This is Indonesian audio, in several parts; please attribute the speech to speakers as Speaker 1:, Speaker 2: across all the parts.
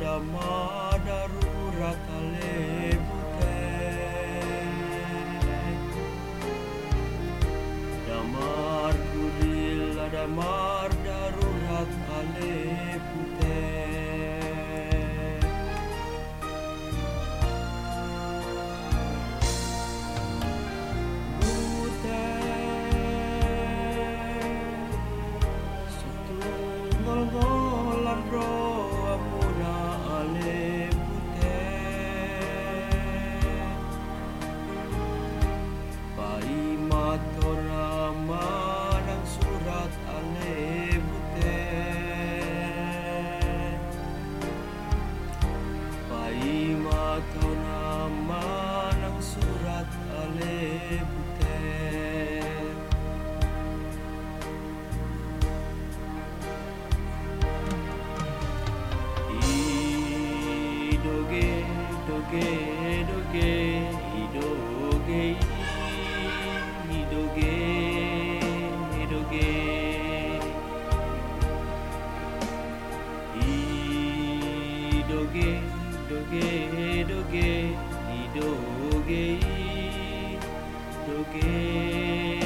Speaker 1: Damar darurat alebute Damar gurila damar darurat alebute Bute Setunggal ngolan roa surat Torama dan surat Alebute Paima Torama dan surat Alebute Idoge, doge, doge Idoge, doge, doge, idoge, doge, doge.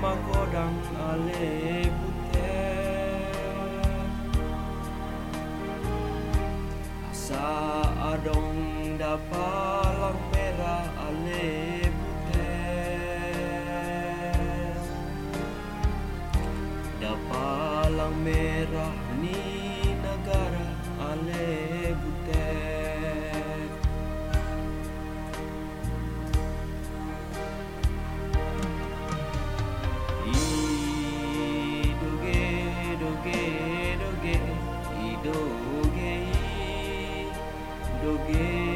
Speaker 1: my. forgive.